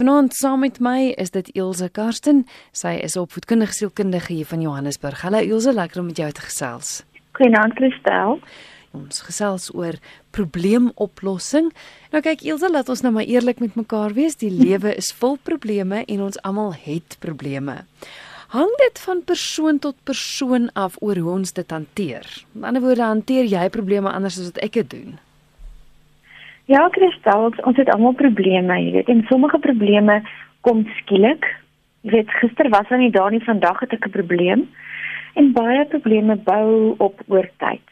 Vanaand saam met my is dit Elsje Karsten. Sy is opvoedkundige sielkundige hier van Johannesburg. Hallo Elsje, lekker om met jou te gesels. Goeienaand Christel. Ons gesels oor probleemoplossing. Nou kyk Elsje, laat ons nou maar eerlik met mekaar wees. Die lewe is vol probleme en ons almal het probleme. Hang dit van persoon tot persoon af oor hoe ons dit hanteer. In ander woorde, hanteer jy probleme anders as wat ek dit doen? Ja, Christel, ons het almal probleme, jy weet, en sommige probleme kom skielik. Jy weet, gister was dan nie daar nie, vandag het ek 'n probleem. En baie probleme bou op oor tyd.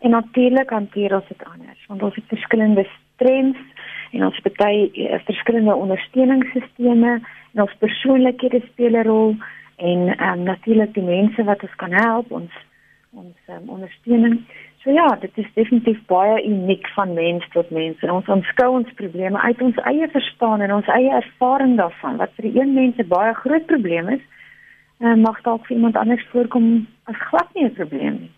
En natuurlik hanteer ons dit anders, want ons het verskillende strengths en ons baie uh, verskillende ondersteuningssisteme en ons persoonlikhede speel 'n rol en ehm um, natuurlik die mense wat ons kan help, ons ons um, ondersteuning. So ja, dit is definitief baie uniek van mens tot mens en ons aanskou ons probleme uit ons eie verstaan en ons eie ervaring daarvan wat vir een mens 'n baie groot probleem is, uh, mag dalk vir iemand anders voorkom as glad nie 'n probleem nie.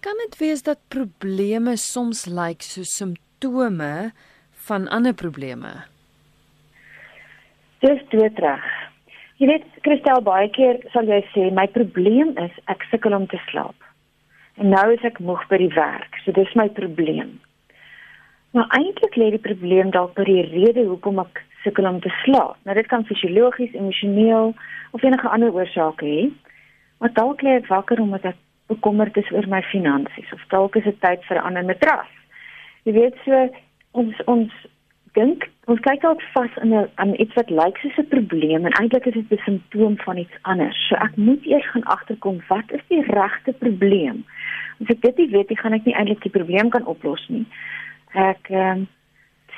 Kan dit wees dat probleme soms lyk like so simptome van ander probleme? Dis doodreg. Jy weet, Christel, baie keer sal jy sê my probleem is ek sukkel om te slaap. En nou is ek moeg by die werk. So dis my probleem. Maar eintlik lê die probleem dalk by die rede hoekom ek sukkel om te slaap. Nou dit kan fisiologies, emosioneel of enige ander oorsake hê. Maar dalk lê ek wakker omdat ek bekommerd is oor my finansies of dalk is dit tyd vir 'n ander matras. Jy weet so ons ons dink ons kyk dalk vas in 'n aan iets wat lyk soos 'n probleem en eintlik is dit 'n simptoom van iets anders. So ek moet eers gaan agterkom wat is die regte probleem? As ek dit nie weet, gaan ek nie eintlik die probleem kan oplos nie. Ek ehm um,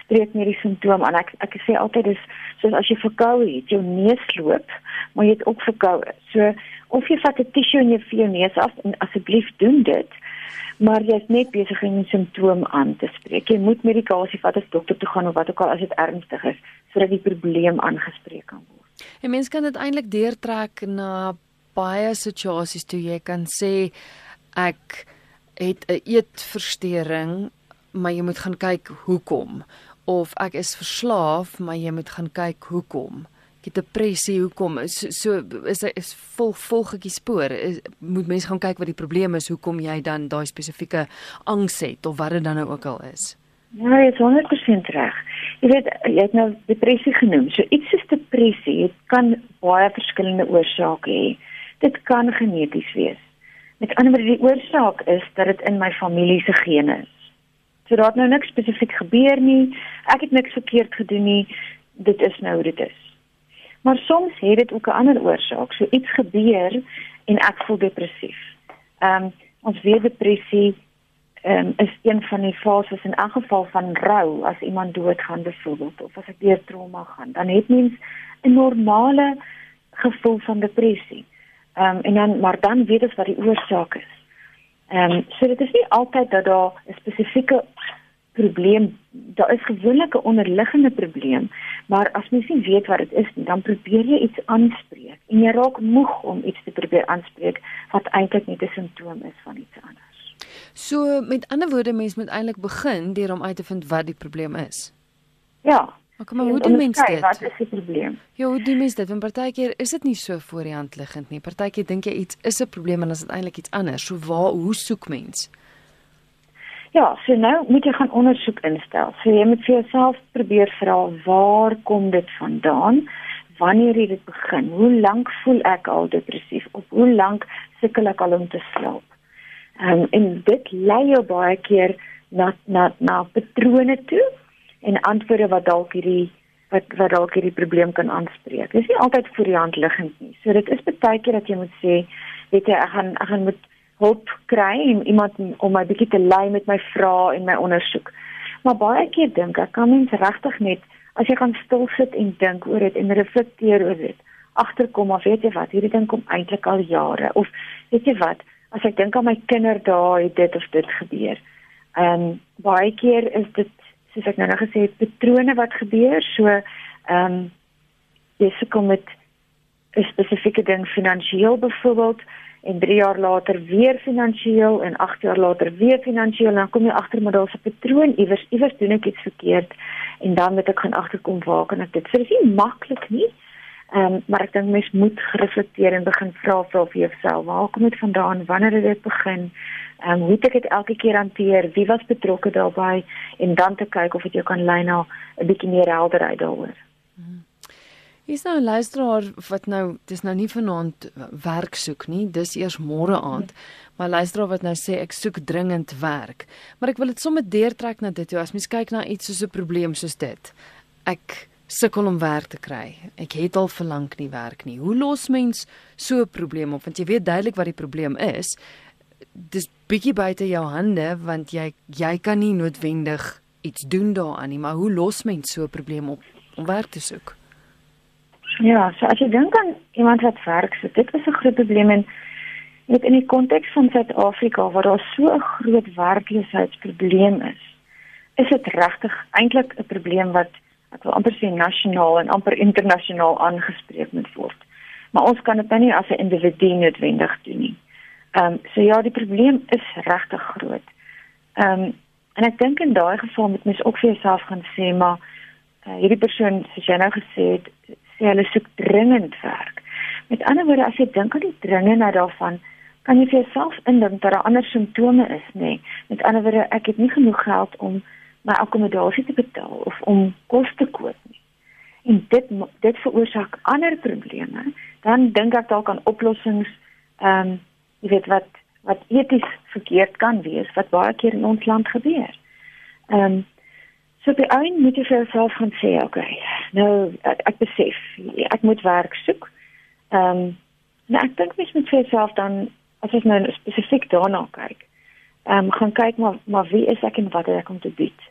spreek meer die simptoom aan. Ek ek sê altyd dis soos as jy verkoue het, jou neus loop, maar jy het ook verkoue. So of jy vat 'n tissue en jy vir jou neus af en asseblief doen dit. Maar jy is net besig om 'n simptoom aan te spreek. Jy moet medikasie vat as dokter toe gaan of wat ook al as dit ernstig is, sodat die probleem aangespreek kan word. En mens kan dit eintlik deurtrek na baie situasies toe jy kan sê ek het 'n eetversteuring, maar jy moet gaan kyk hoekom of ek is verslaaf, maar jy moet gaan kyk hoekom. Het depressie, hoekom? So, so is is vol volg ek die spoor. Is, moet mense gaan kyk wat die probleem is, hoekom jy dan daai spesifieke angs het of wat dit dan nou ook al is. Ja, jy is 100% reg. Jy weet, jy het nou depressie genoem. So iets soos depressie, dit kan baie verskillende oorsake hê. Dit kan geneties wees. Met ander woorde, die oorsaak is dat dit in my familie se gene is. So daar het nou niks spesifiek gebeur nie. Ek het niks verkeerd gedoen nie. Dit is nou hoe dit is. Maar soms het dit ook 'n ander oorsaak. So iets gebeur en ek voel depressief. Ehm um, ons weet depressie ehm um, is een van die fases in elk geval van rou as iemand doodgaan byvoorbeeld of as ek deur trauma gaan. Dan het mens 'n normale gevoel van depressie. Ehm um, en dan maar dan weet ons wat die oorsaak is. Ehm um, so dit is nie altyd dat daar 'n spesifieke probleem, daar is gewoonlik 'n onderliggende probleem, maar as mens nie weet wat dit is nie, dan probeer jy iets aanspreek en jy raak moeg om iets te probeer aanspreek wat eintlik net 'n simptoom is van iets anders. So met ander woorde mens moet eintlik begin deur om uit te vind wat die probleem is. Ja, Okay, maar hoe doen mense dit? Wat is die probleem? Ja, hoe doen mense dit? Want partykeer is dit nie so voor die hand liggend nie. Partykeer dink jy iets is 'n probleem en as dit eintlik iets anders. So waar hoe soek mens? Ja, so nou moet jy gaan ondersoek instel. So jy moet vir jouself probeer vra waar kom dit vandaan? Wanneer het dit begin? Hoe lank voel ek al depressief? Of hoe lank sukkel ek al om te slaap? Um, en dit lei jou baie keer na na na patrone toe en antwoorde wat dalk hierdie wat wat dalk hierdie probleem kan aanspreek. Dit is nie altyd voor die hand liggend nie. So dit is baie keer dat jy moet sê, weet jy, ek gaan ek gaan moet hulp kry en iemand om my bietjie te lei met my vrae en my ondersoek. Maar baie keer dink ek kan mens regtig net as jy kan stil sit en dink oor dit en reflekteer oor dit. Agterkom of weet jy wat, hierdie ding kom eintlik al jare of weet jy wat, as ek dink aan my kinderdae het dit of dit gebeur. Ehm um, baie keer is dit soos ek nou nou gesê het, patrone wat gebeur. So ehm um, jy sukkel met 'n spesifieke ding finansiëel byvoorbeeld en 3 jaar later weer finansiëel en 8 jaar later weer finansiëel en dan kom jy agter maar daar's 'n patroon iewers iewers doen ek iets verkeerd en dan moet ek gaan agterkom waar kan ek dit. So dis nie maklik nie Ehm um, maar ek dink mens moet reflekteer en begin vra vir jouself waar kom dit vandaan? Wanneer het dit begin? Ehm um, hoe het ek dit elke keer hanteer? Wie was betrokke daarbey en dan te kyk of dit jou kan lei na 'n bietjie meer helderheid daaroor. Hmm. Is nou 'n luisteraar wat nou dis nou nie vanaand werk soek nie, dis eers môre aand. Maar luisteraar wat nou sê ek soek dringend werk. Maar ek wil dit sommer deurtrek na dit toe as mens kyk na iets soos 'n probleem soos dit. Ek sukkel om werk te kry. Ek het al verlang nie werk nie. Hoe los mens so 'n probleem op? Want jy weet duidelik wat die probleem is. Dis bietjie buite jou hande want jy jy kan nie noodwendig iets doen daaraan nie, maar hoe los mens so 'n probleem op om werk te soek? Ja, so as jy dink aan iemand wat werk soek, dit is 'n groot probleem en net in die konteks van Suid-Afrika waar daar so 'n groot werkloosheidsprobleem is, is dit regtig eintlik 'n probleem wat ek wil amper sê nasionaal en amper internasionaal aangespreek moet word. Maar ons kan dit nou nie as 'n individu noodwendig doen nie. Ehm um, so ja, die probleem is regtig groot. Ehm um, en ek dink in daai geval moet mens ook vir jouself gaan sê maar uh, hierdie persoon soos jy nou gesê het, sê hulle soek dringend werk. Met ander woorde, as jy dink aan die dringendheid daarvan, kan jy vir jouself indink dat daar ander simptome is, nê? Nee. Met ander woorde, ek het nie genoeg geld om my akkommodasie te betaal of om kos te koop nie. En dit dit veroorsaak ander probleme. Dan dink ek dalk aan oplossings ehm um, jy weet wat wat eties verkeerd kan wees wat baie keer in ons land gebeur. Ehm um, so by een moet jy vir jouself gaan sê, okay, nou ek, ek besef ek moet werk soek. Ehm um, nou ek dink mens moet vir jouself dan as jy nou spesifiek daarna kyk. Ehm um, gaan kyk maar maar wie is ek en wat het ek om te bied?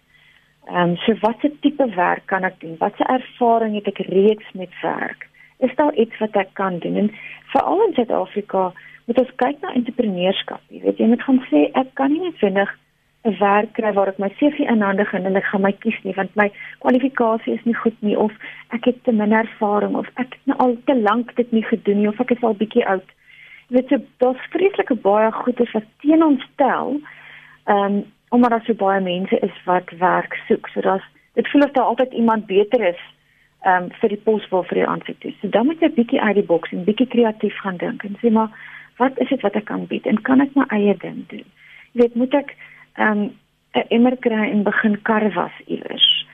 Ehm um, so watse tipe werk kan ek doen? Watse ervaring het ek reeds met werk? Is daar iets wat ek kan doen? En veral in Suid-Afrika moet ons kyk na entrepreneurskap. Jy weet jy moet gaan sê ek kan nie vinnig 'n werk kry waar ek my CV inhandig en ek gaan my kies nie want my kwalifikasie is nie goed nie of ek het te min ervaring of ek het nou al te lank dit nie gedoen nie of ek is al bietjie oud. Jy weet so daar's vreeslike baie goeie wat teen ons stel. Ehm um, omdat daar so baie mense is wat werk soek. So daar's dit voel of daar altyd iemand beter is ehm um, vir die pos waar vir die aansoek toe. So dan moet jy bietjie uit die boks en bietjie kreatief gaan dink en sê maar wat is dit wat ek kan bied en kan ek my eie ding doen? Jy weet, moet ek um, 'n emmer kry en begin kar was iewers.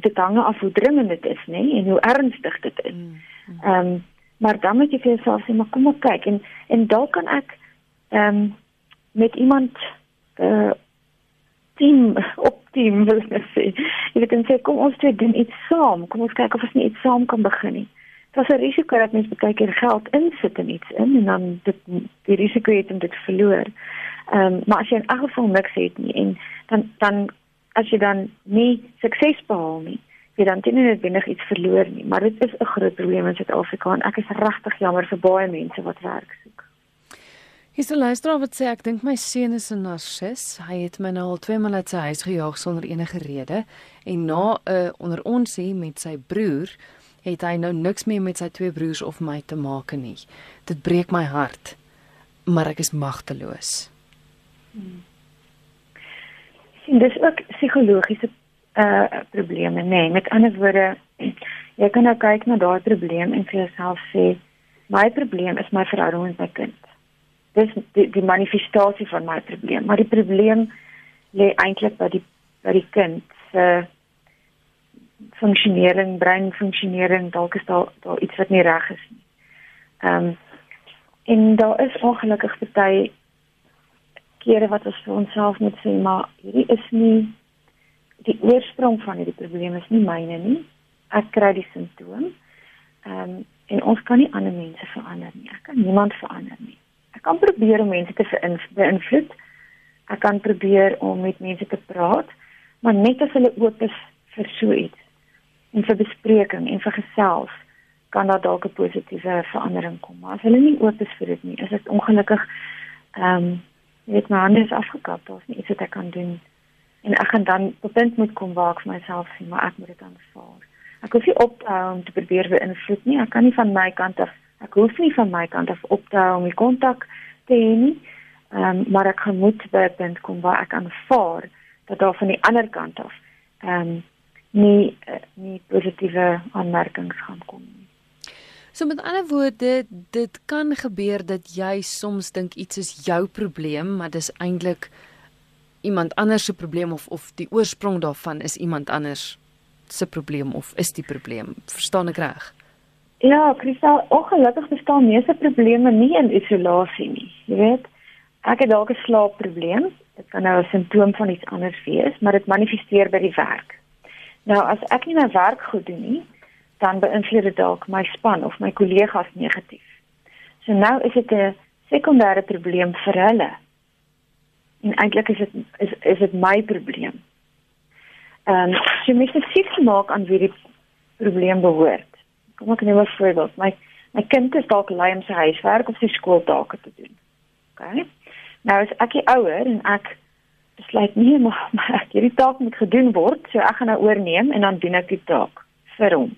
Dit hang af hoe dringend dit is, nê, nee? en hoe ernstig dit is. Mm, mm. Ehm um, maar dan moet jy vir jouself sê maar kom ek kyk en en dalk kan ek ehm um, met iemand uh, team op team wil ek sê. Jy weet dan sê kom ons twee doen iets saam. Kom ons kyk of ons nie iets saam kan begin nie. Dit is 'n risiko dat mens baie keer geld insit in iets in en dan dit die risiko het om dit verloor. Ehm um, maar as jy in elk geval niks het nie en dan dan as jy dan nie sukses behaal nie, jy dan teen net binne iets verloor nie. Maar dit is 'n groot probleem in Suid-Afrika en ek is regtig jammer vir baie mense wat werk soek. Hier's 'n luisteraar wat sê ek dink my seun is 'n narcis. Hy het my nou al twee maal uit sy huis gejaag sonder enige rede en na 'n uh, onder ons sê met sy broer het hy nou niks meer met sy twee broers of my te maak nie. Dit breek my hart. Maar ek is magteloos. Hmm. Dis ook psigologiese uh probleme, nê. Nee. Met ander woorde, jy kan nou kyk na daai probleem en vir jouself sê, my probleem is my verhouding met my kind dis die, die manifestasie van my probleem maar die probleem lê eintlik by die by die kind se funksionering breinfunksionering dalk is daar daar iets wat nie reg is nie. Ehm um, en daar is ongelukkig baie kere wat ons vir onsself moet sê maar hierdie is nie die oorsprong van hierdie probleem is nie myne nie. Ek kry die simptoom. Ehm um, en ons kan nie ander mense verander nie. Ek kan niemand verander nie kan probeer om mense te beïnvloed. Ek kan probeer om met mense te praat, maar net as hulle oop is vir so iets en vir bespreking en vir gesels, kan daar dalk 'n positiewe verandering kom. Maar as hulle nie oop is vir dit nie, is dit ongelukkig ehm um, net my hande is afgekap, daar's nie iets wat ek kan doen en ek gaan dan op punt moet kom waar ek vir myself sê maar ek moet dit aanvaar. Ek hoef nie op te hou om te probeer beïnvloed nie. Ek kan nie van my kant af Ek hoef nie van my kant af op te hou om die kontak verstaan nie. Ehm um, maar ek gemoed by 'n punt kom waar ek aanvaar dat daar van die ander kant af ehm um, nie uh, nie positiewe aanmerkings gaan kom nie. So met ander woorde, dit kan gebeur dat jy soms dink iets is jou probleem, maar dis eintlik iemand anders se probleem of of die oorsprong daarvan is iemand anders se probleem of is die probleem. Verstaan ek reg? Ja, Kristal, ongelukkig bestaan meeste probleme nie in isolasie nie. Jy weet, ek het dalk 'n slaapprobleem. Dit kan nou 'n simptoom van iets anders wees, maar dit manifesteer by die werk. Nou as ek nie my werk goed doen nie, dan beïnvloed dit dalk my span of my kollegas negatief. So nou is dit 'n sekondêre probleem vir hulle. En eintlik is dit is is dit my probleem. Ehm um, so jy moet spesifiek maak aan wie die probleem behoort. Kom ek neem 'n voorbeeld. My my kind is dalk lui om sy huiswerk of sy skooltake te doen. OK. Nou as ek die ouer en ek besluit nee, maar, maar ek hierdie taak moet gedoen word, so ek gaan nou oorneem en dan doen ek die taak vir hom.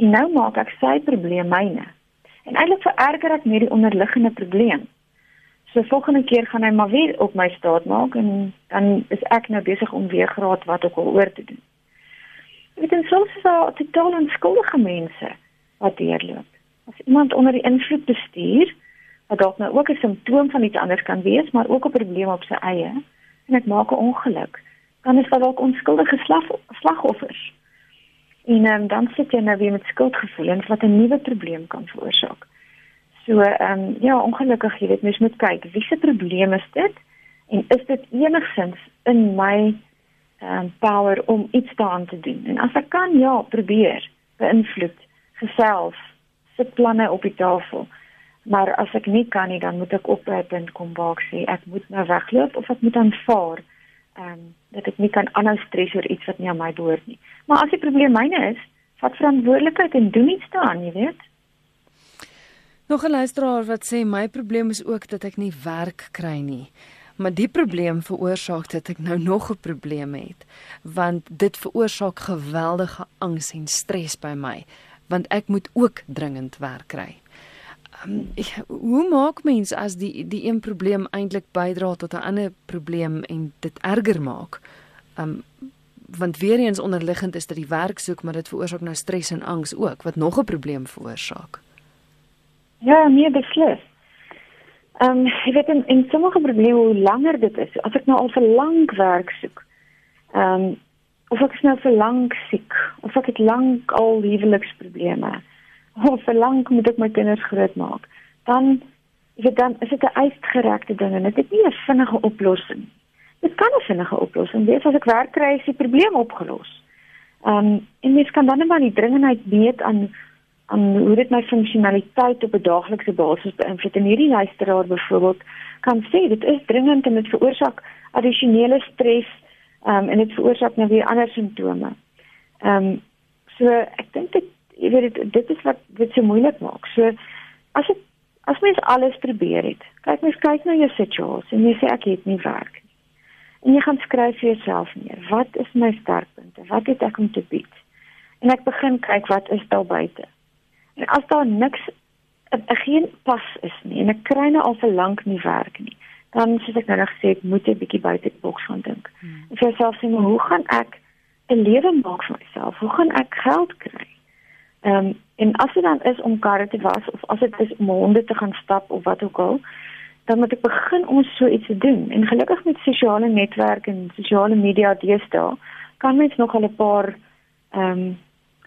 En nou maak ek sy probleem myne. En eintlik vererger ek net die onderliggende probleem. So volgende keer gaan hy maar weer op my staat maak en dan is ek nou besig om weer graad wat ook al oor te doen. Ek weet soms is daar totaal onskuldige mense wat deurloop. As iemand onder die invloed bestuur, wat dalk nou ook 'n simptoom van iets anders kan wees, maar ook 'n probleem op sy eie en ek maak 'n ongeluk, dan is daar dalk onskuldige slag, slagoffers. En um, dan sit jy nou weer met skuldgevoelens wat 'n nuwe probleem kan veroorsaak. So ehm um, ja, ongelukkig jy weet mens moet kyk wie se probleem is dit en is dit enigsins in my ehm um, power om iets daaraan te doen. En as ek kan ja, probeer beïnvloed gesels, sit planne op die tafel. Maar as ek nie kan nie, dan moet ek op 'n punt kom waar ek sê ek moet nou wegloop of ek moet aanvaar ehm um, dat ek nie kan aanhou stres oor iets wat nie aan my behoort nie. Maar as die probleem myne is, vat verantwoordelikheid en doen iets daaraan, jy weet. Nog 'n luisteraar wat sê my probleem is ook dat ek nie werk kry nie. Maar die probleem veroorsaak dat ek nou nog 'n probleem het, want dit veroorsaak geweldige angs en stres by my, want ek moet ook dringend werk kry. Um, ek, hoe maak mens as die die een probleem eintlik bydra tot 'n ander probleem en dit erger maak? Um want weer eens onderliggend is dat die werk soek, maar dit veroorsaak nou stres en angs ook wat nog 'n probleem veroorsaak. Ja, nee, beslis. Ehm um, ek weet in, in sommige probleme hoe langer dit is, as ek nou al vir lank werk soek. Ehm um, of ek nou vir lank siek, of ek het lank al huweliksprobleme, of vir lank moet ek my kinders grootmaak, dan ek weet dan is dit 'n uitgerekte ding en dit het nie 'n vinnige oplossing. Dit kan 'n vinnige oplossing wees as ek werk kry, is die probleem opgelos. Ehm um, en mens kan dan net maar die dringendheid weet aan aan hoe dit my funksionaliteit op 'n daaglikse basis beïnvloed. En hierdie luisteraar byvoorbeeld kan sê dit is dringend en dit veroorsaak addisionele stres um, en dit veroorsaak nou weer ander simptome. Ehm um, so ek dink dit jy weet dit dit is wat dit so moeilik maak. So as dit as mens alles probeer het. Kyk mens kyk na jou situasie en jy sê ek het nie werk nie. En jy gaan skryf vir jouself neer. Wat is my sterkpunte? Wat het ek om te bied? En ek begin kyk wat is daar buite? En as daar niks geen pas is nie en ek kry nou al vir lank nie werk nie, dan soos ek nou nog gesê het, moet ek bietjie buite die boks gaan dink. Hmm. En vir myself sê, maar hoe gaan ek 'n lewe maak vir myself? Hoe gaan ek geld kry? Ehm um, en as dit dan is om karre te was of as dit is om honde te gaan stap of wat ook al, dan moet ek begin om so iets te doen. En gelukkig met sosiale netwerke en sosiale media deesdae kan mens nog al 'n paar ehm um,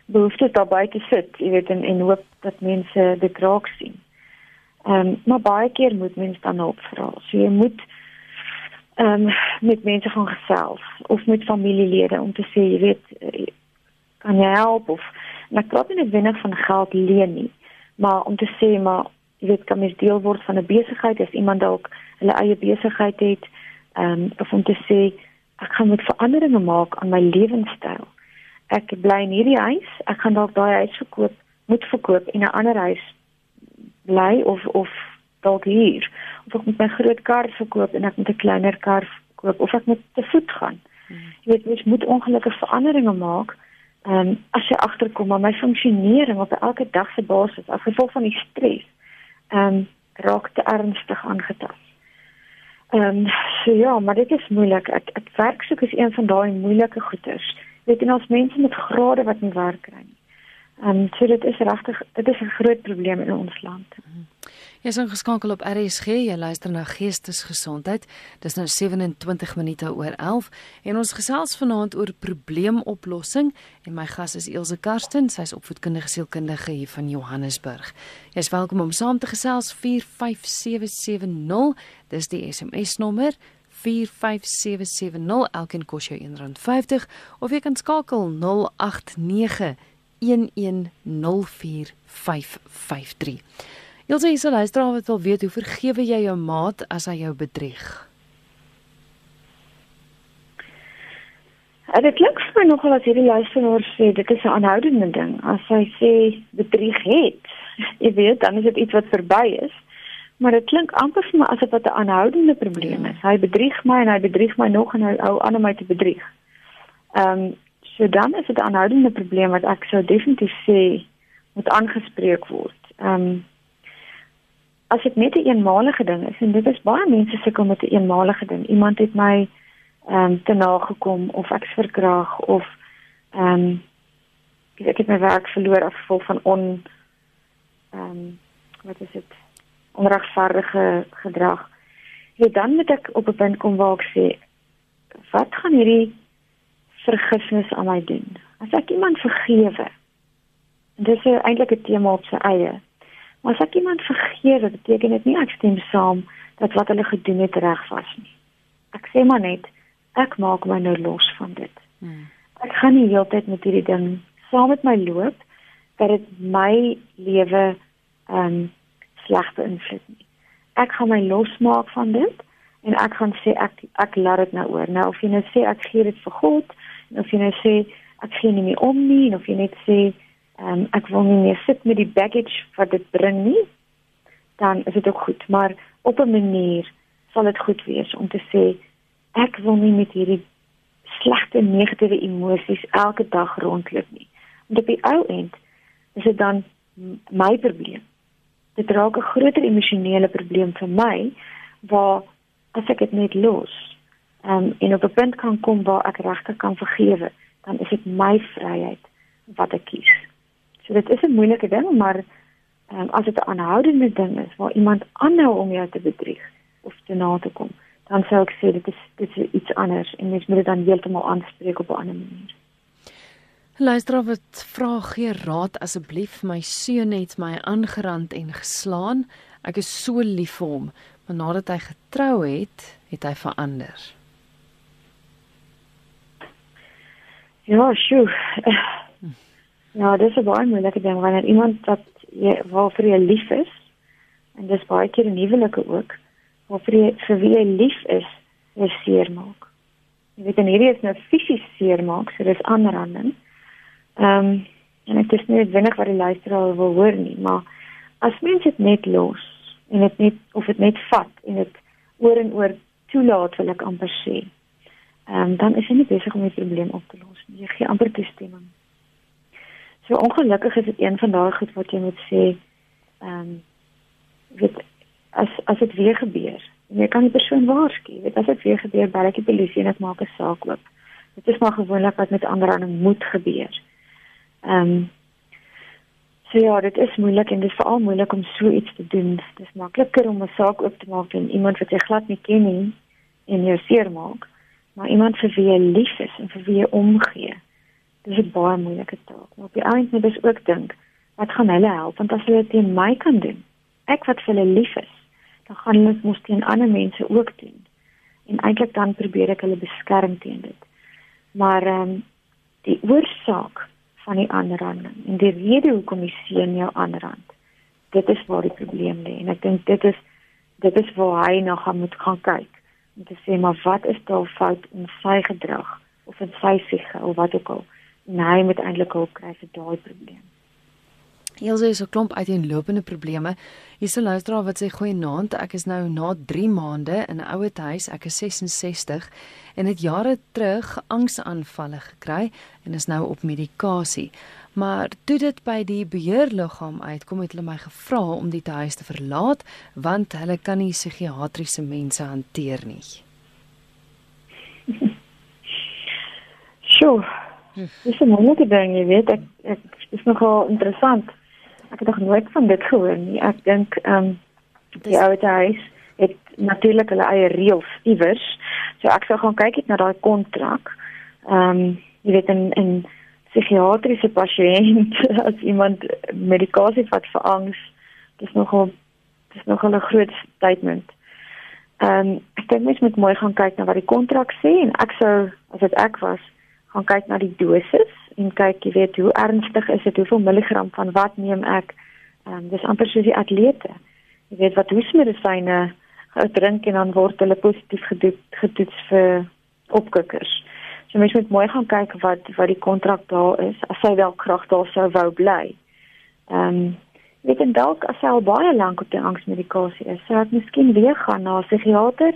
behoefte daarbey te sit, jy weet en en hoop dat mense dit raak sien. Ehm um, maar baie keer moet mense dan hulp vra. So jy moet ehm um, met mense gaan gesels of met familielede om te sê jy weet eh, kan jy help of nou praat nie net van geld leen nie, maar om te sê maar jy weet kan mens deel word van 'n besigheid as iemand dalk hulle eie besigheid het ehm um, of om te sê ek gaan met veranderinge maak aan my lewenstyl ek bly in hierdie huis, ek gaan dalk daai huis verkoop, moet verkoop en 'n ander huis bly of of dalk hier. Of ek moet my groot kar verkoop en ek moet 'n kleiner kar koop of ek moet te voet gaan. Hmm. Jy weet, mens moet ongelukkige veranderinge maak. Ehm um, as jy agterkom maar my funksionering op elke dag se basis as gevolg van die stres. Ehm um, raak te ernstig aangetast. Ehm um, so ja, maar dit is moeilik. Ek ek werk soek is een van daai moeilike goeters. Weet jy, ons mense met grade wat nie werk kry nie. Ehm um, so dit is regtig dit is 'n groot probleem in ons land. Jy is ingeskakel op RSG, jy luister na Geestesgesondheid. Dis nou 27 minute oor 11 en ons gesels vanaand oor probleemoplossing en my gas is Elsje Karsten, sy's opvoedkundige sielkundige hier van Johannesburg. Jy is welkom om saam te gesels 45770. Dis die SMS nommer 45770. Elkeen kos jou R1.50 of jy kan skakel 089 1104553. Ilse is 'n luisteraar wat wil weet hoe vergewe jy jou maat as hy jou bedrieg? En dit klink vir my nogal as hierdie luisteraar sê dit is 'n aanhoudende ding. As hy sê bedrieg het, jy weet, dan is dit iets wat verby is. Maar dit klink amper vir my asof dit 'n aanhoudende probleem is. Hy bedrieg my en hy bedrieg my nog en hy hou aan om my te bedrieg. Ehm um, So dan is dit 'n aanhoudende probleem wat ek sou definitief sê moet aangespreek word. Ehm um, as dit net 'n een eenmalige ding is en dit is baie mense sukkel met 'n een eenmalige ding. Iemand het my ehm um, te nagekom of ek verkrag of ehm um, ek het my werk verloor as gevolg van on ehm um, wat is dit? onregverdige gedrag. Ja, dan moet ek op 'n punt kom waar ek sê wat gaan hierdie vergifnis aan my doen. As ek iemand vergewe. En dis eintlik 'n tema op sy eie. Maar as ek iemand vergewe, beteken dit nie ek stem saam dat wat hulle gedoen het reg was nie. Ek sê maar net ek maak my nou los van dit. Hmm. Ek gaan nie heeltyd met hierdie ding saam met my loop dat dit my lewe ehm um, sleg beïnvloed nie. Ek gaan my losmaak van dit en ek gaan sê ek ek laat dit nou oor. Nou of jy nou sê ek gee dit vir God of jy net sê ek sien nie meer om nie of jy net sê um, ek wil nie meer sit met die baggage wat dit bring nie. Dan is dit ook goed maar op 'n manier sal dit goed wees om te sê ek wil nie met hierdie slegte negatiewe emosies elke dag rondloop nie. Want op die ou end is dit dan my probleem. Dit raak 'n groter emosionele probleem vir my waar as ek dit net los um, en op 'n punt kan kom waar ek regtig kan vergewe, dan is dit my vryheid wat ek kies. So dit is 'n moeilike ding, maar um, as dit 'n aanhoudende ding is waar iemand aanhou om jou te bedrieg of te na te kom, dan sou ek sê dit is dit is iets anders en mens moet dit dan heeltemal aanspreek op 'n ander manier. Luister wat vra gee raad asseblief my seun het my aangerand en geslaan. Ek is so lief vir hom, maar nadat hy getrou het, het hy verander. Ja, sjoe. Ja, dis 'n baie moeilike ding wanneer iemand wat jy waarvoor jy lief is en dis baie keer 'n nuwelike ook waarvoor jy vir wie jy lief is, jy seermaak. Jy weet en hierdie is nou fisies seermaak, so dis aanranding. Ehm um, en ek dis nie wennig wat die luisteraar wil hoor nie, maar as mens dit net los en dit net of dit net vat en dit oor en oor toelaat wil ek amper sê ehm um, dan is jy nie besig om die probleem op te los nie. Jy gee amper toestemming. So ongelukkig is dit een van daai goed wat jy moet sê ehm um, weet as as dit weer gebeur. Jy kan die persoon waarsku. Weet as dit weer gebeur, bel ek die polisie en ek maak 'n saak oop. Dit is maar gewoonlik wat met ander aan moet gebeur. Ehm um, So ja, dit is moeilik en dit is veral moeilik om so iets te doen. Dit is makliker om 'n saak oop te maak teen iemand wat jy glad nie ken nie en jou seermaak maar iemand vir wie jy lief is en vir wie jy omgee. Dis 'n baie moeilike taak. Maar op die einde moet jy ook dink, wat gaan hulle help want as hulle dit teen my kan doen, ek wat vir hulle lief is, dan gaan hulle dit mos teen ander mense ook doen. En eintlik dan probeer ek hulle beskerm teen dit. Maar ehm um, die oorsaak van die aanranding en die rede hoekom jy sien jou aanrand. Dit is waar die probleem lê en ek dink dit is dit is waar hy nog moet gaan kyk om te sê maar wat is daar fout in sy gedrag of in sy siege of wat ook al. Nee, met eintlik hulp kry vir daai probleem. Hielse is 'n klomp uiteenlopende probleme. Hier's 'n luisteraar wat sê goeienaand, ek is nou na 3 maande in 'n ouer huis, ek is 66 en het jare terug angsaanvalle gekry en is nou op medikasie. Maar toe dit by die beheerliggaam uitkom het hulle my gevra om die huis te verlaat want hulle kan nie psigiatriese mense hanteer nie. Sjoe. Dis 'n moeilike ding, jy weet, ek ek is nogal interessant. Ek het nog nooit van dit gehoor nie. Ek dink ehm um, die ouer huis het natuurlik hulle eie reëls iewers. So ek sou gaan kyk net na daai kontrak. Ehm um, jy weet in in psigiatriese pasiënt as iemand medikasie vat vir angs, dis nogal dis nogal 'n groot statement. Ehm um, ek dink mens moet mooi gaan kyk na wat die kontrak sê en ek sou as dit ek was gaan kyk na die dosis en kyk jy weet hoe ernstig is dit? Hoeveel milligram van wat neem ek? Ehm um, dis amper soos die atlete. Jy weet wat hoesmedisyne drink en dan word hulle positief gedoet getoets vir opkikkers. So mens moet mooi gaan kyk wat wat die kontrak daar is as hy wel krag daar sou wou bly. Ehm um, weet en dalk as hy al baie lank op die angsmedikasie is sou ek miskien weer gaan na 'n psigiater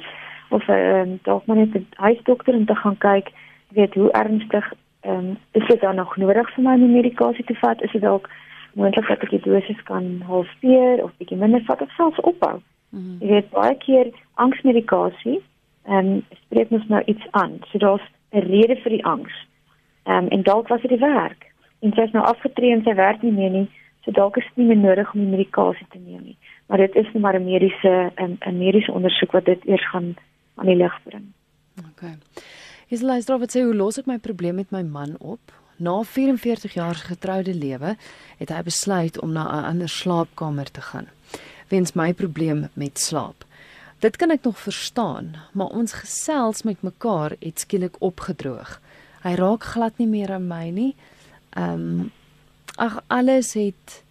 of 'n um, dalk maar net 'n huisdokter te gaan kyk weet hoe ernstig ehm um, is dit dan nog nodig vir my om medikasie te vat? Is dit dalk moontlik dat ek die dosis kan halveer of bietjie minder vat of selfs ophou? Mm -hmm. Jy weet baie keer angsmedikasie ehm um, spreek ons nou iets aan. So daar's 'n rede vir die angs. Ehm um, en dalk was dit die werk. En sy is nou afgetree en sy werk nie meer nie. So dalk is dit nie meer nodig om die medikasie te neem nie. Maar dit is net maar 'n mediese 'n mediese ondersoek wat dit eers gaan aan die lig bring. Okay. Is luister wat sê hoe los ek my probleem met my man op? Na 44 jaar getroude lewe het hy besluit om na 'n ander slaapkamer te gaan. Wens my probleem met slaap. Dit kan ek nog verstaan, maar ons gesels met mekaar het skielik opgedroog. Hy raak glad nie meer aan my nie. Ehm um, ag alles het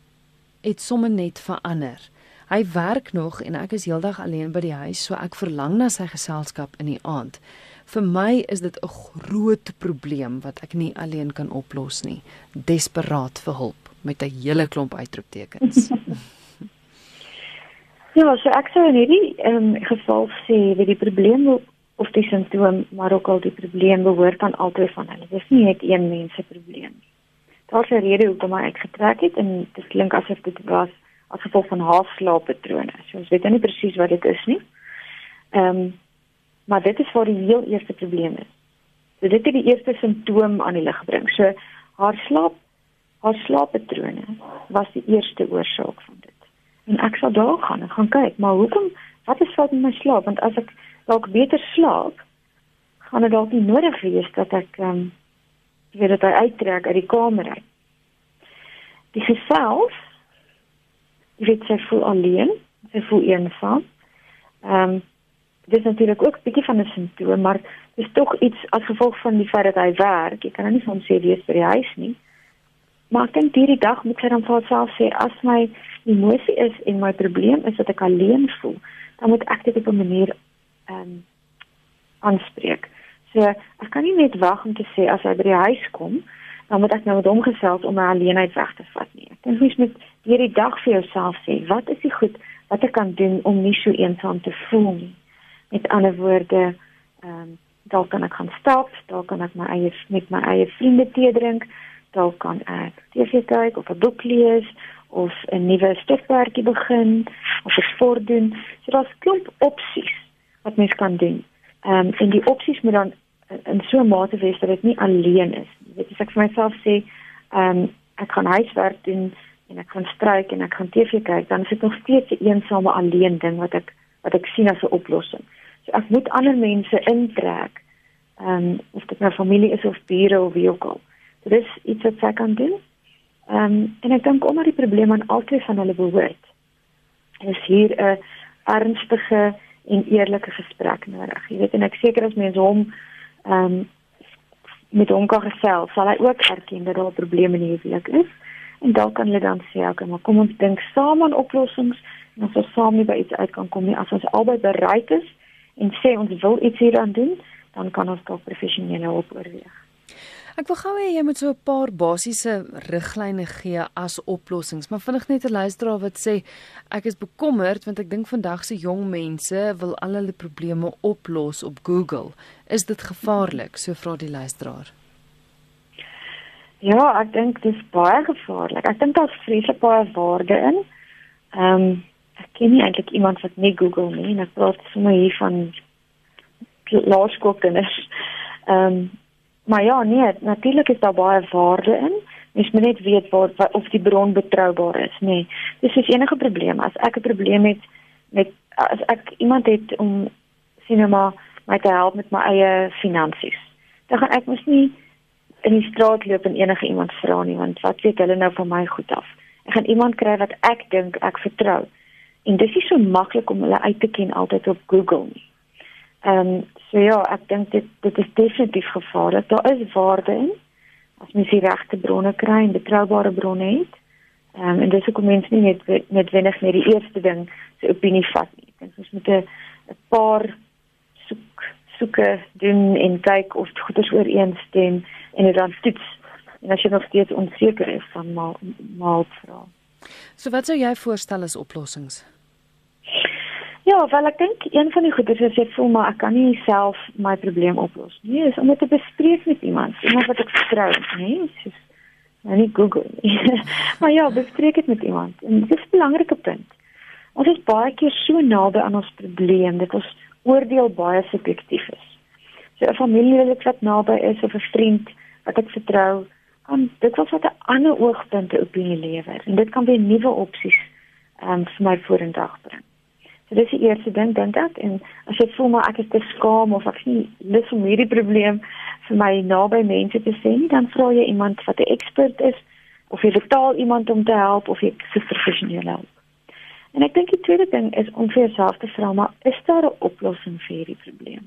het sommer net verander. Hy werk nog en ek is heeldag alleen by die huis, so ek verlang na sy geselskap in die aand vir my is dit 'n groot probleem wat ek nie alleen kan oplos nie. Desperaat vir hulp met 'n hele klomp uitroeptekens. ja, so ek sou in hierdie um, geval sê dat die probleem of die simptoom, maar ook al die probleem behoort aan albei van hulle. Dis nie net een mens se probleem nie. Daar's 'n rede hoekom ek getrek het en dit klink asof dit was as gevolg van halfslaappatrone. So ons weet nie presies wat dit is nie. Ehm um, Maar dit is waar die heel eerste probleem is. So dit het die eerste simptoom aan die lig gebring. So haar slaap haar slaappatrone was die eerste oorsaak van dit. En ek sal daar gaan en gaan kyk, maar hoekom wat is fout met my slaap? Want as ek dalk beter slaap, gaan dit dalk nie nodig wees dat ek ehm um, weet dat hy uittrek uit die kamer uit. Die gesels jy weet sy voel alleen, sy voel eensaam. Ehm um, dis natuurlik ook 'n bietjie van 'n simptoom, maar dis tog iets as gevolg van die feit dat hy werk. Jy kan nou nie van sê wees by die huis nie. Maar ek dink hierdie dag moet sy dan vir haarself sê as my emosie is en my probleem is dat ek alleen voel, dan moet ek dit op 'n manier ehm um, aanspreek. So ek kan nie net wag om te sê as hy by die huis kom, dan moet ek nou met hom gesels om my alleenheid weg te vat nie. Ek dink jy moet hierdie dag vir jouself sê, wat is die goed wat ek kan doen om nie so eensaam te voel nie? Met ander woorde, ehm um, dalk kan ek gaan stap, dalk kan ek my eie met my eie vriende tee drink, dalk kan ek TV kyk of 'n boek lees of 'n nuwe stofwerkie begin of 'n sport doen. So daar's klomp opsies wat mens kan doen. Ehm um, en die opsies moet dan in so 'n mate wees dat dit nie alleen is. Jy weet as ek vir myself sê, ehm um, ek gaan huiswerk doen en ek gaan stryk en ek gaan TV kyk, dan is dit nog steeds 'n eensame alleen ding wat ek wat ek sien as 'n oplossing. So ek moet ander mense intrek. Ehm um, of dit nou familie is of bure of wie ook al. So dis iets wat ek kan doen. Ehm um, en ek dink omdat die probleem aan altyd van hulle behoort. Is hier 'n ernstige en eerlike gesprek nodig. Jy weet en ek seker as mense hom ehm um, met hom kan gesels, sal hy ook erken dat daar probleme in die huwelik is. En dan kan hulle dan sê, "Oké, maar kom ons dink saam aan oplossings." En ons saam nie by iets uit kan kom nie, as ons albei bereid is en sê ons wil iets hieraan doen, dan kan ons dalk professionele hulp oorweeg. Ek wil gou hê jy moet so 'n paar basiese riglyne gee as oplossings, maar vinnig net 'n luisteraar wat sê ek is bekommerd want ek dink vandag se jong mense wil al hulle probleme oplos op Google. Is dit gevaarlik? So vra die luisteraar. Ja, ek dink dit is baie gevaarlik. Ek dink daar's vreeslik baie waarde in. Ehm um, ek ken nie eintlik iemand wat nie Google nie en ek praat sommer hier van laerskoolkinders. Ehm um, maar ja, nee, natuurlik is daar baie waarde in. Mens moet net weet waar of die bron betroubaar is, nê. Nee. Dis is enige probleem. As ek 'n probleem het met as ek iemand het om sinema my te help met my eie finansies, dan gaan ek mos nie in die straat loop en enige iemand vra nie want wat weet hulle nou van my goed af. Ek gaan iemand kry wat ek dink ek vertrou. En dis nie so maklik om hulle uit te ken altyd op Google nie. Ehm um, so ja, ek dink dit dit is definitief gevaarlik. Daar is waarde in as mens die regte bronne kry en betroubare bronne het. Ehm um, en dis hoekom mense nie net net wenig met die eerste ding se opinie vat nie. Ek dink ons moet 'n paar soek soeke doen en kyk of dit goeders ooreenstem en dit dan toets. En as jy nog steeds onseker is, dan maal maal vra. So wat sou jy voorstel as oplossings? Ja, wel ek dink een van die goedes is ek voel maar ek kan nie self my probleem oplos nie. Is om dit te bespreek met iemand, iemand wat ek vertrou, nee, soos nou nie Google nie. maar ja, bespreek dit met iemand. En dit is 'n belangrike punt. Ons is baie keer so naby aan ons probleem dat ons oordeel baie subjektief is. So 'n familielid wat naby is of 'n vriend wat ek vertrou, kan dit was wat 'n ander oogpunt op die lewer en dit kan weer nuwe opsies um, vir my vorendag bring. So dis die eerste ding dink ek en as jy voel maar ek is te skaam of ek nie lus om hierdie probleem vir my naby mense te sê nie, dan vra jy iemand wat 'n ekspert is of jy betaal iemand om te help of jy se professioneel help. En ek dink die tweede ding is om vir jouself te vra maar is daar 'n oplossing vir hierdie probleem?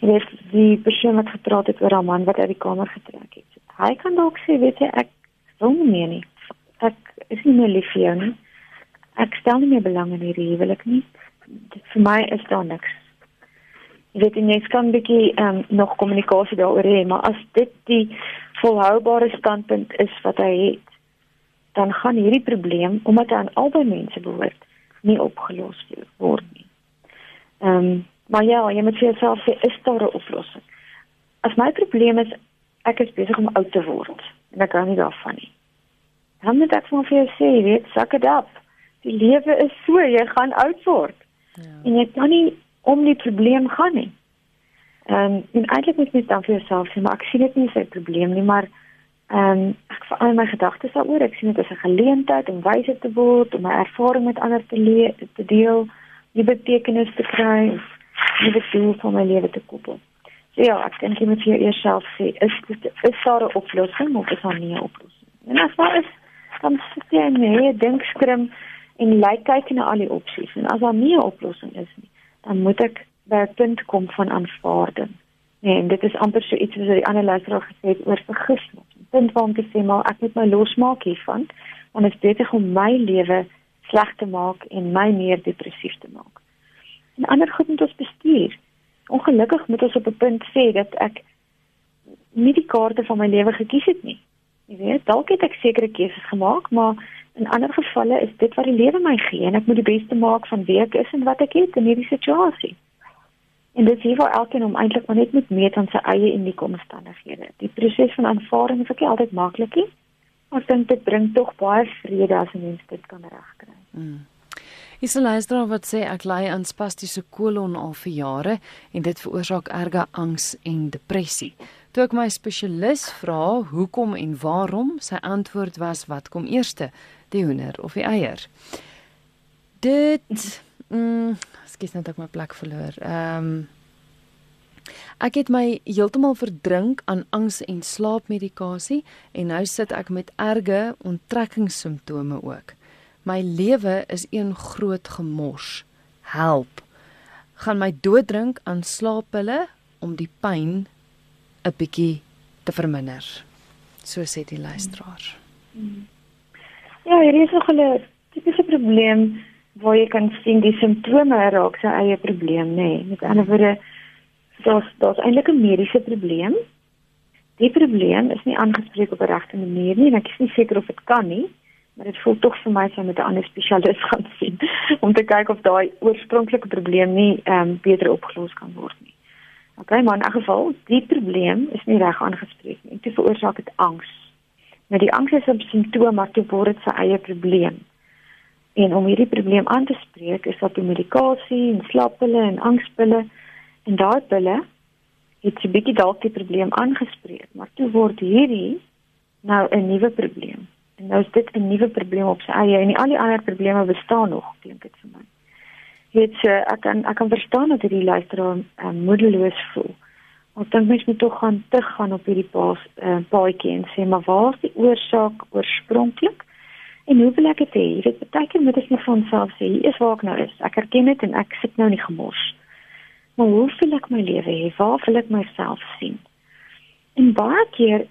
Jy weet die persoon wat gepraat het oor 'n man wat uit die kamer getrek het. Hy kan dalk sê weet jy ek wil nie meer nie. Ek is nie meer lief vir jou nie ek stel nie meer belang in hierdie huwelik nie. Dit vir my is daar niks. Jy weet jy kan 'n bietjie um, nog kommunikasie daaroor hê, maar as dit die volhoubare standpunt is wat hy het, dan gaan hierdie probleem omdat hy aan albei mense behoort, nie opgelos word nie. Ehm um, maar ja, jy moet jouself sê is daar 'n oplossing? As my probleem is ek is besig om oud te word en ek kan nie daarvan nie. Dan moet ek vir jou sê, weet, sak dit op die lewe is so, jy gaan oud word. Ja. En jy kan nie om die probleem gaan nie. Ehm um, en eintlik moet jy dan vir jouself sê, maar ek sien dit nie as 'n probleem nie, maar ehm um, ek vir al my gedagtes daaroor, ek sien dit as 'n geleentheid om wyse te word, om my ervaring met ander te te deel, nie betekenis te kry, die doel van my lewe te koppel. So ja, ek dink jy moet vir jouself sê, is dit is daar 'n oplossing of is daar nie 'n oplossing? En as daar is, dan sit jy in 'n denkskrim en lyk kyk na al die opsies en as daar nie 'n oplossing is nie, dan moet ek by 'n punt kom van aanvaarding. Nee, en dit is amper so iets wat die ander luisteraar gesê het oor vergifnis. 'n Punt waar om te sê maar ek moet my losmaak hiervan, want dit is beter om my lewe sleg te maak en my meer depressief te maak. En ander goed moet ons bestuur. Ongelukkig moet ons op 'n punt sê dat ek nie die kaarte van my lewe gekies het nie. Jy weet, dalk het ek sekere keuses gemaak, maar In ander gevalle is dit wat die lewe my gee en ek moet die beste maak van wie ek is en wat ek het in hierdie situasie. En dit is vir elkeen om eintlik maar net met meet aan sy eie unieke omstandighede. Die proses van aanvaarding is ook nie altyd maklik nie. Ek dink dit bring tog baie vrede as 'n mens dit kan regkry. Mm. Is 'n luisteraar wat sê ek ly aan spastiese kolon al vir jare en dit veroorsaak erge angs en depressie. Toe ek my spesialis vra hoekom en waarom, sy antwoord was wat kom eerste, die hoender of die eier. Dit mm, skiet net ek my plek verloor. Ehm um, Ek het my heeltemal verdrink aan angs en slaapmedikasie en nou sit ek met erge onttrekkingssimptome ook. My lewe is een groot gemors. Help. Gaan my dooddrink aan slaappille om die pyn 'n bietjie te verminder. So sê die luisteraar. Ja, hier is nog 'n tipiese probleem waar jy kan sien die simptome raak sy eie probleem, nê. Nee. Met ander woorde, daar's daar's eintlik 'n mediese probleem. Die probleem is nie aangespreek op 'n regte manier nie en ek is nie seker of dit kan nie, maar dit voel tog vir my sy moet 'n ander spesialis gaan sien om te kyk of daai oorspronklike probleem nie ehm um, beter opgelos kan word nie. OK, maar in 'n geval, die probleem is nie reg aangespreek nie. Dit veroorsaak dit angs Nou die angs is 'n simptoom maar toe word dit sy eie probleem. En om hierdie probleem aan te spreek, is dat die medikasie en slaappille en angspille en daai pille het 'n bietjie dalk die probleem aangespreek, maar toe word hierdie nou 'n nuwe probleem. En nou is dit 'n nuwe probleem op sy eie en al die ander probleme bestaan nog, dink ek vir my. Het so, ek kan ek kan verstaan dat hierdie luisteraar uh, moedeloos voel. Ek dink mens moet tog gaan te gaan op hierdie paas uh, paadjie en sê maar waar is die oorsaak oorspronklik? En hoe wil ek dit hê? Jy weet, baie keer moet ek net van self sê, hier is waar ek nou is. Ek erken dit en ek sit nou nie gemors. Maar hoe wil ek my lewe hê? Waar wil ek myself sien? En baie keer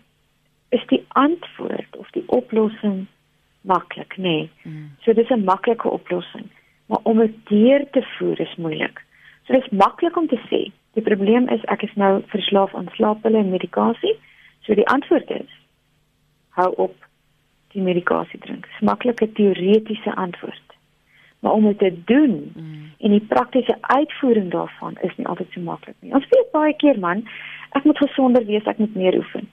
is die antwoord of die oplossing maklik, nê. Nee. Mm. So dis 'n maklike oplossing, maar om dit deur te voer is moeilik. So dis maklik om te sê, die probleem is ek is nou verslaaf aan slaappille en medikasie. So die antwoord is hou op die medikasie drink. Dis maklike teoretiese antwoord. Maar om dit te doen mm. en die praktiese uitvoering daarvan is nie altyd so maklik nie. Ons weet baie keer man, ek moet gesonder wees, ek moet meer oefen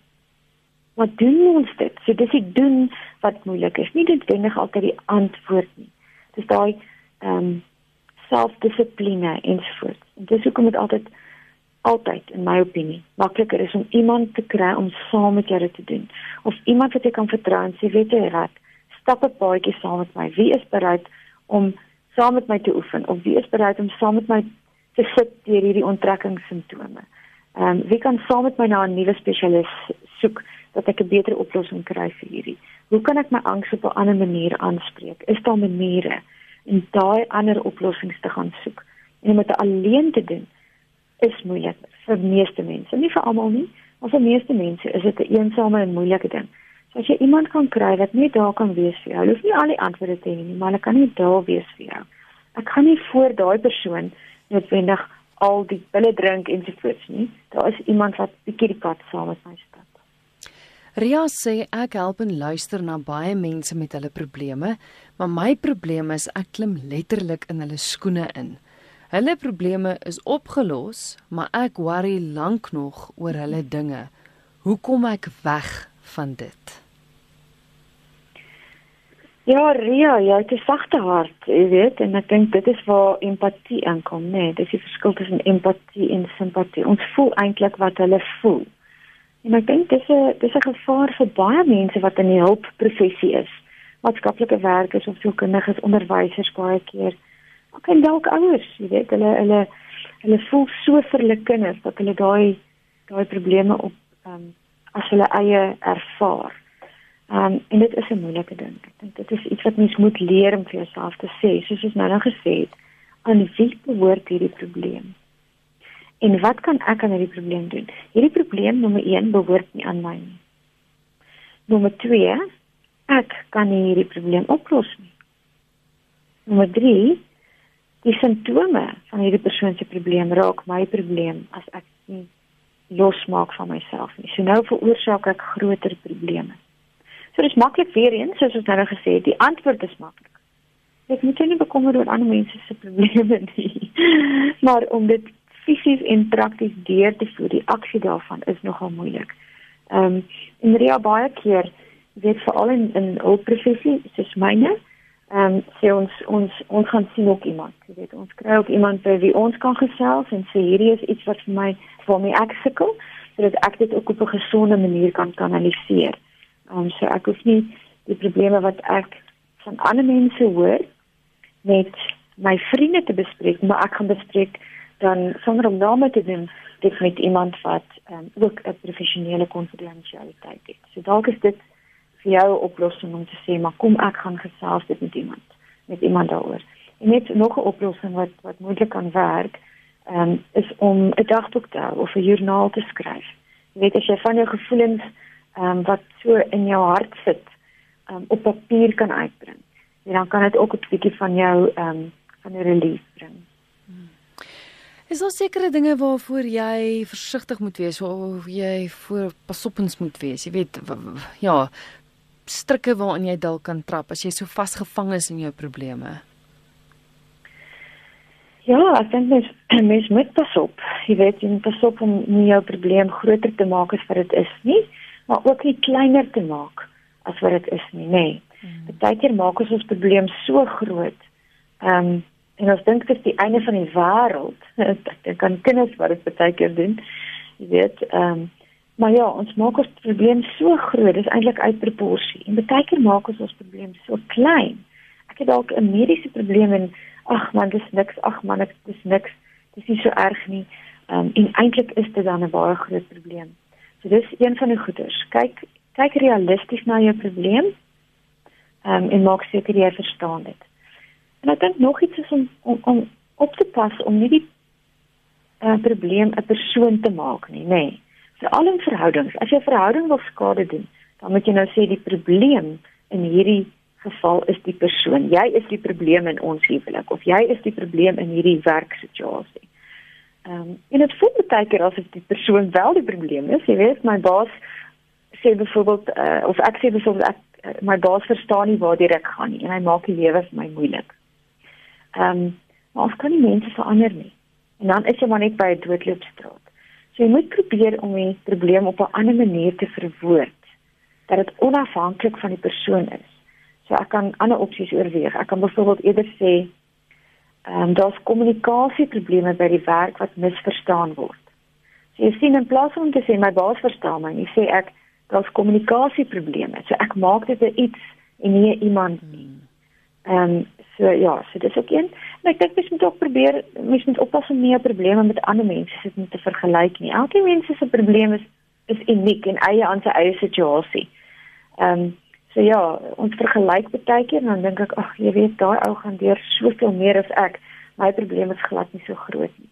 wat doen ons dit? So dis die doen wat moeilik is. Nie noodwendig altyd die antwoord nie. Dis daai ehm um, selfdissipline ensovoorts. En dis hoekom dit altyd altyd in my opinie makliker is om iemand te kry om saam met jou te doen. Of iemand wat jy kan vertrou en sê weet jy wat, stap 'n paadjie saam met my. Wie is bereid om saam met my te oefen of wie is bereid om saam met my te sit deur hierdie onttrekkingssimptome? Ehm um, wie kan saam met my na 'n nuwe spesialis soek dat ek 'n beter oplossing kry vir hierdie. Hoe kan ek my angs op 'n ander manier aanspreek? Is daar maniere om daai ander oplossings te gaan soek? En om dit alleen te doen is moeilik vir meeste mense. Nie vir almal nie, maar vir meeste mense is dit 'n een eensame en moeilike ding. So as jy iemand kan kry wat net daar kan wees vir jou, hoef nie al die antwoorde te hê nie, maar hulle kan net daar wees vir jou. Ek kan nie voor daai persoon noodwendig al die pille drink ensovoorts nie. Daar is iemand wat bietjie die pad saam met my stap. Ria sê ek help en luister na baie mense met hulle probleme, maar my probleem is ek klim letterlik in hulle skoene in. Hulle probleme is opgelos, maar ek worry lank nog oor hulle dinge. Hoe kom ek weg van dit? Ja, Ria, jy het 'n sagte hart, jy weet, en ek dink dit is waar empatie inkom, né? Nee, dis die verskil tussen empatie en simpatie. Ons voel eintlik wat hulle voel. En ek dink dis 'n dis 'n gevaar vir baie mense wat in die hulpprofessie is. Maatskaplike werkers of sielkundiges, onderwysers baie keer. Ook en dalk ouers, jy weet, hulle hulle hulle voel so vir hulle kinders dat hulle daai daai probleme op ehm um, as hulle eie ervaar. Ehm um, en dit is 'n moeilike ding. Ek dink dit is iets wat mens moet leer om vir jouself te sê, soos ons nou nou gesê het, aan wie behoort hierdie probleem? En wat kan ek aan hierdie probleem doen? Hierdie probleem nommer 1 behoort nie aan my nie. Nommer 2, ek kan nie hierdie probleem oplos nie. Nommer 3, die simptome van hierdie persoon se probleem raak my probleem as ek nie losmaak van myself nie. So nou veroorsaak ek groter probleme. So dis maklik weer eens, soos ons nou gesê het, die antwoord is maklik. Ek moet nie bekommer oor ander mense se probleme nie. maar om dit fisies en prakties deur te voer, die aksie daarvan is nogal moeilik. Ehm um, en Ria baie keer weet veral in in hul professie soos myne, ehm um, sê ons ons ons gaan sien ook iemand. Jy weet, ons kry ook iemand by wie ons kan gesels en sê hierdie is iets wat vir my waarmee ek sukkel, sodat ek dit ook op 'n gesonde manier kan kanaliseer. Ehm um, so ek hoef nie die probleme wat ek van ander mense hoor net my vriende te bespreek, maar ek gaan bespreek dan sonder om name te doen dit met iemand wat um, ook 'n professionele konfidensialiteit het. So dalk is dit vir jou 'n oplossing om te sê maar kom ek gaan gesels dit met iemand met iemand daaroor. En net nog 'n oplossing wat wat moontlik kan werk um, is om 'n dagboek te hou of 'n joernaal te skryf. Jy weet as jy van jou gevoelens um, wat so in jou hart um, op papier kan uitbring. En dan kan dit ook 'n bietjie van jou um, van 'n relief bring. Is daar sekere dinge waarvoor jy versigtig moet wees of jy voor pasoppens moet wees? Jy weet ja, strikke waarin jy dalk kan trap as jy so vasgevang is in jou probleme. Ja, ek dink mens mens moet pasop. Jy weet, jy moet pasop om nie jou probleem groter te maak as wat dit is nie, maar ook nie kleiner te maak as wat dit is nie, nê. Nee. Partykeer maak ons ons probleem so groot. Ehm um, en ons dink dit is die einde van die wêreld. Dit kan kinders wat dit baie keer doen. Jy weet, ehm um, maar ja, ons maak ons probleem so groot, dis eintlik uit proporsie. En baie keer maak ons ons probleem so klein. Ek het dalk 'n mediese probleem en ag man, dis niks. Ag man, dit is niks. Dis nie so erg nie. Ehm um, en eintlik is dit dan 'n baie groot probleem. So dis een van die goeders. Kyk, kyk realisties na jou probleem. Ehm um, en maak seker jy verstaan dit. En ek dink nog iets is om om, om op te pas om nie die uh, probleem 'n persoon te maak nie, nê. Nee. Vir al in verhoudings, as jy 'n verhouding wil skade doen, dan moet jy nou sê die probleem in hierdie geval is die persoon. Jy is die probleem in ons huwelik of jy is die probleem in hierdie werksituasie. Ehm um, en dit voel baie keer asof die persoon wel die probleem is. Jy weet, my baas sê byvoorbeeld uh, of ek sê byvoorbeeld ek uh, my baas verstaan nie waar dit gaan nie en hy maak die lewe vir my moeilik. Ehm um, maar ons kan nie mense verander nie. En dan is jy maar net by 'n doodloopstraat. So jy moet probeer om die probleem op 'n ander manier te verwoord dat dit onafhanklik van die persoon is. So ek kan ander opsies oorweeg. Ek kan byvoorbeeld eerder sê ehm um, daar's kommunikasieprobleme by die werk wat misverstaan word. So jy sien in plaas om te sê my baas verstaan my, jy sê ek daar's kommunikasieprobleme. So ek maak dit 'n iets en nie iemand nie. Ehm um, So ja, so dis ook een. En ek dink mens moet ook probeer mens moet oppas om nie probleme met ander mense sit om te vergelyk nie. Elke mens se probleem is is uniek en eie aan sy eie situasie. Ehm um, so ja, ons vergelyk baie keer en dan dink ek ag, jy weet daai ou gaan deur soveel meer as ek. My probleem is glad nie so groot nie.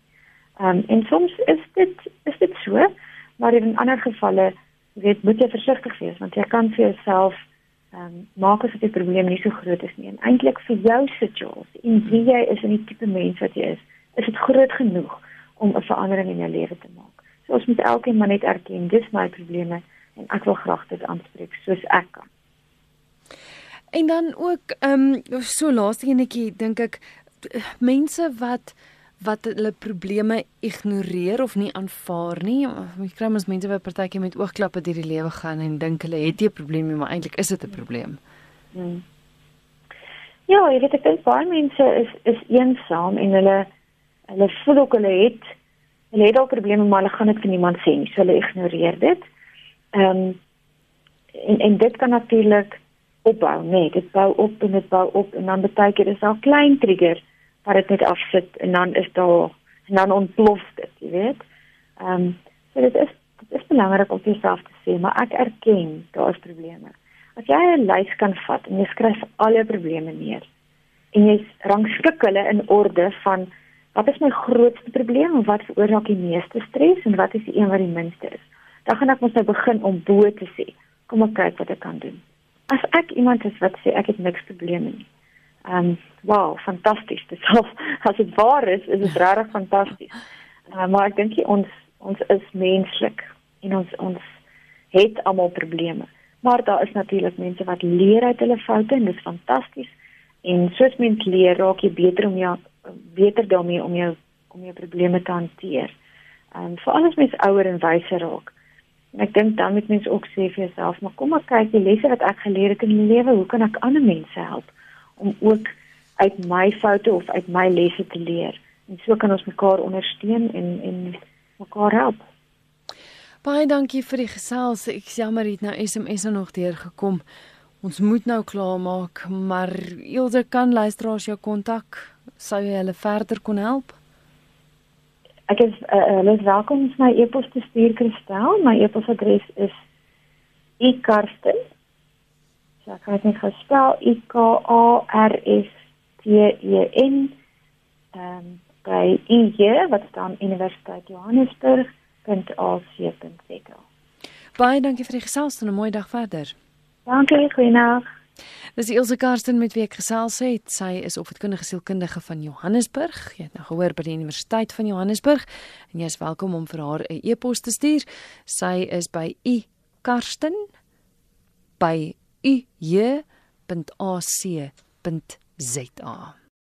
Ehm um, en soms is dit is dit so, maar in ander gevalle, weet, moet jy versigtig wees want jy kan vir jouself ehm um, maak asof die probleem nie so groot is nie. En eintlik vir jou situasie en wie jy is en die tipe mens wat jy is, is dit groot genoeg om 'n verandering in jou lewe te maak. So ons moet elkeen maar net erken dis my probleme en ek wil graag dit aanspreek soos ek kan. En dan ook ehm um, so laaste enetjie dink ek mense wat wat hulle probleme ignoreer of nie aanvaar nie. Jy kry mos mense wat partykeer met oogklappe deur die lewe gaan en dink hulle het 'n probleem, maar eintlik is dit 'n probleem. Hmm. Ja, jy weet ek dink baie mense is is eensaam en hulle hulle voel ook hulle het hulle het al probleme maar hulle gaan dit vir niemand sê nie. So hulle ignoreer dit. Ehm um, en en dit kan natuurlik opbou, nee, dit bou op en dit bou op en dan baie keer is daar klein triggers wat dit net afsit en dan is daar en dan ontplof dit, jy weet. Ehm um, so dit is dit is belangrik om jouself te sê, maar ek erken daar is probleme. As jy 'n lys kan vat en jy skryf al jou probleme neer en jy rangskik hulle in orde van wat is my grootste probleem en wat veroorsaak die meeste stres en wat is die een wat die minste is. Dan gaan ek mos nou begin om bo te sê, kom ek kyk wat ek kan doen. As ek iemand is wat sê ek het niks probleme nie. Ehm um, wow, fantasties. Dit sal as dit waar is, is dit regtig fantasties. Uh, maar ek dink ons ons is menslik en ons ons het almal probleme. Maar daar is natuurlik mense wat leer uit hulle foute en dit is fantasties. En soos mens leer, raak jy beter om jou beter daarmee om jou om jou probleme te hanteer. En veral as mens ouer en wyser raak. En ek dink dan moet mens ook sê vir jouself, maar kom maar kyk die lesse wat ek geleer het in my lewe, hoe kan ek ander mense help? Om ook uit my foute of uit my lesse te leer. En so kan ons mekaar ondersteun en en mekaar help. Baie dankie vir die gesels. Ek jammer het nou SMS nog deur gekom. Ons moet nou klaarmaak, maar Ilse kan luisteraars jou kontak. Sou jy hulle verder kon help? Ek is uh, hulle is welkom om my e-pos te stuur Kristel. My e-posadres is ikarsten So ek kan dit net gespel I K A R S T E N ehm um, by IJ wat staan Universiteit Johannesburg.ac.za. Baie dankie vir die gesels en 'n mooi dag verder. Dankie, goeienaand. Dis Ilse Karsten met wie ek gesels het. Sy is opvoedkundige sielkundige van Johannesburg. Jy het nou gehoor by die Universiteit van Johannesburg en jy is welkom om vir haar 'n e-pos te stuur. Sy is by i karsten by uj.ac.za